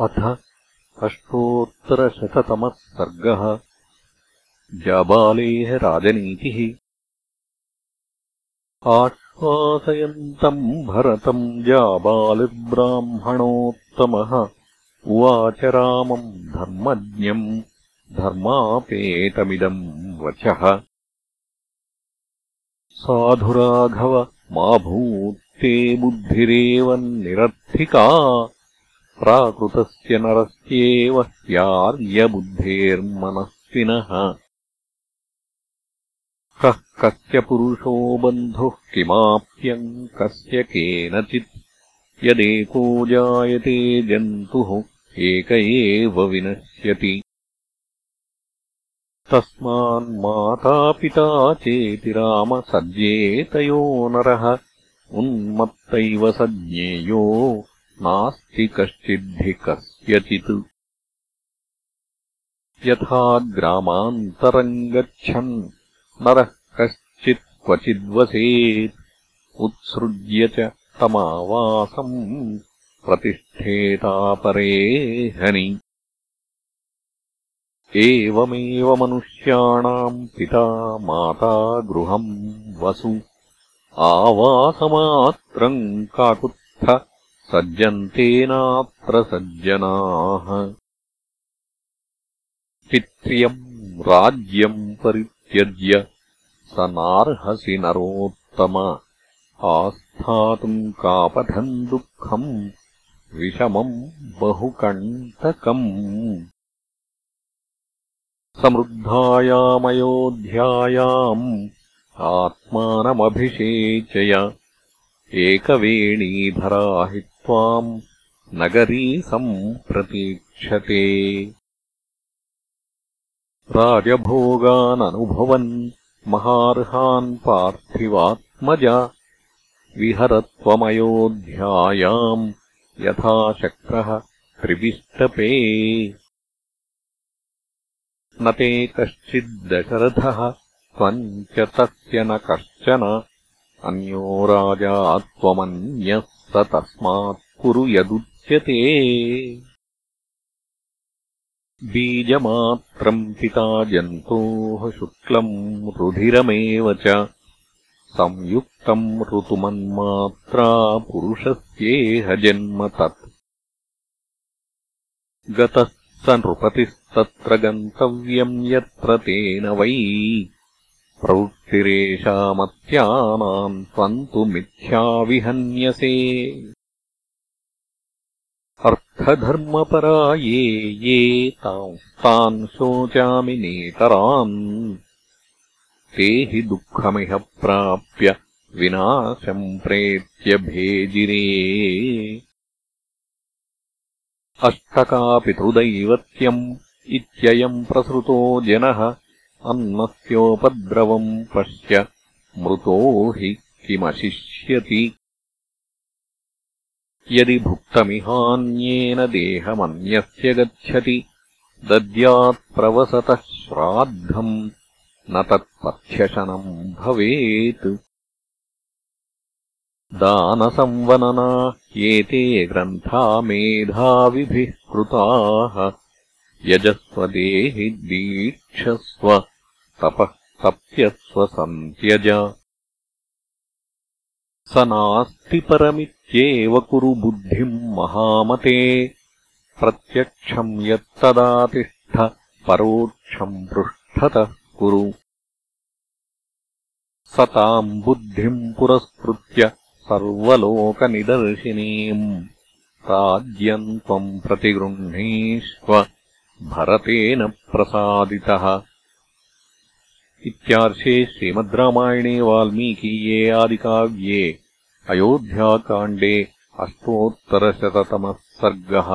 अथ अष्टोत्तरशततमः सर्गः। जाबालेः राजनीतिः। आश्वासयन्तम् भरतम् जाबालिब्राह्मणोत्तमः। उवाच रामम् धर्मज्ञम् धर्मापेतमिदम् वचः। साधुराघव मा भूत्ते बुद्धिरेव निरर्थिका प्राकृतस्य नरस्येव स्यार्यबुद्धेर्मनस्विनः। कः कस्य पुरुषो बन्धुः किमाप्यम् कस्य केनचित्? यदेको जायते जन्तुः एक एव विनश्यति। तस्मान्मातापिता चेति रामसज्जेतयो नरः। उन्मत्तैव सज्ञेयो नास्ति कश्चिद्धि कस्यचित् यथा ग्रामान्तरम् गच्छन् नरः कश्चित् क्वचिद्वसेत् उत्सृज्य च तमावासम् प्रतिष्ठेतापरेहनि एवमेव मनुष्याणाम् पिता माता गृहम् वसु। आवासमात्रम् काकुत्थ सज्जन्तेनात्र सज्जनाः पित्र्यम् राज्यम् परित्यज्य स नार्हसि नरोत्तम। आस्थातुम् कापथम् दुःखम् विषमम् बहुकण्टकम्। समृद्धायामयोध्यायाम् आत्मानमभिषेचय। एकवेणीधरा हि त्वाम् नगरी सम्प्रतीक्षते। राजभोगाननुभवन् महार्हान् पार्थिवात्मज विहरत्वमयोध्यायाम् यथा शक्रः त्रिविष्टपे। न ते कश्चिद्दशरथः त्वम् च तस्य न कश्चन अन्यो राजा त्वमन्यः स तस्मात् कुरु यदुच्यते बीजमात्रम् पिता जन्तोः शुक्लम् रुधिरमेव च संयुक्तम् ऋतुमन्मात्रा पुरुषस्येह जन्म तत् गतः स नृपतिस्तत्र गन्तव्यम् यत्र तेन वै प्रवृत्तिरेषामत्यानाम् त्वम् तु मिथ्याविहन्यसे अर्थधर्मपरा ये ये तान् शोचामि नेतरान् ते हि दुःखमिह प्राप्य विनाशम् प्रेत्य भेजिरे। अष्टकापितृदैवत्यम् इत्ययम् प्रसृतो जनः अन्नस्योपद्रवम् पश्य मृतो हि किमशिष्यति। यदि भुक्तमिहान्येन देहमन्यस्य गच्छति दद्यात्प्रवसतः श्राद्धम् न तत्पथ्यशनम् भवेत्। दानसंवनना एते ग्रन्था मेधाविभिः कृताः। यजस्वदेहि दीक्षस्व तपः तप्यस्वसन्त्यज स नास्ति परमित्येव कुरु बुद्धिम् महामते। प्रत्यक्षम् यत्तदातिष्ठ परोक्षम् पृष्ठतः कुरु। स ताम् बुद्धिम् पुरस्कृत्य सर्वलोकनिदर्शिनीम्। राज्यम् त्वम् प्रतिगृह्णीष्व भरतेन प्रसादितः इत्यार्षे श्रीमद् रामायणे वाल्मीकीये आदिकाव्ये अयोध्याकाण्डे अष्टोत्तरशततमः सर्गः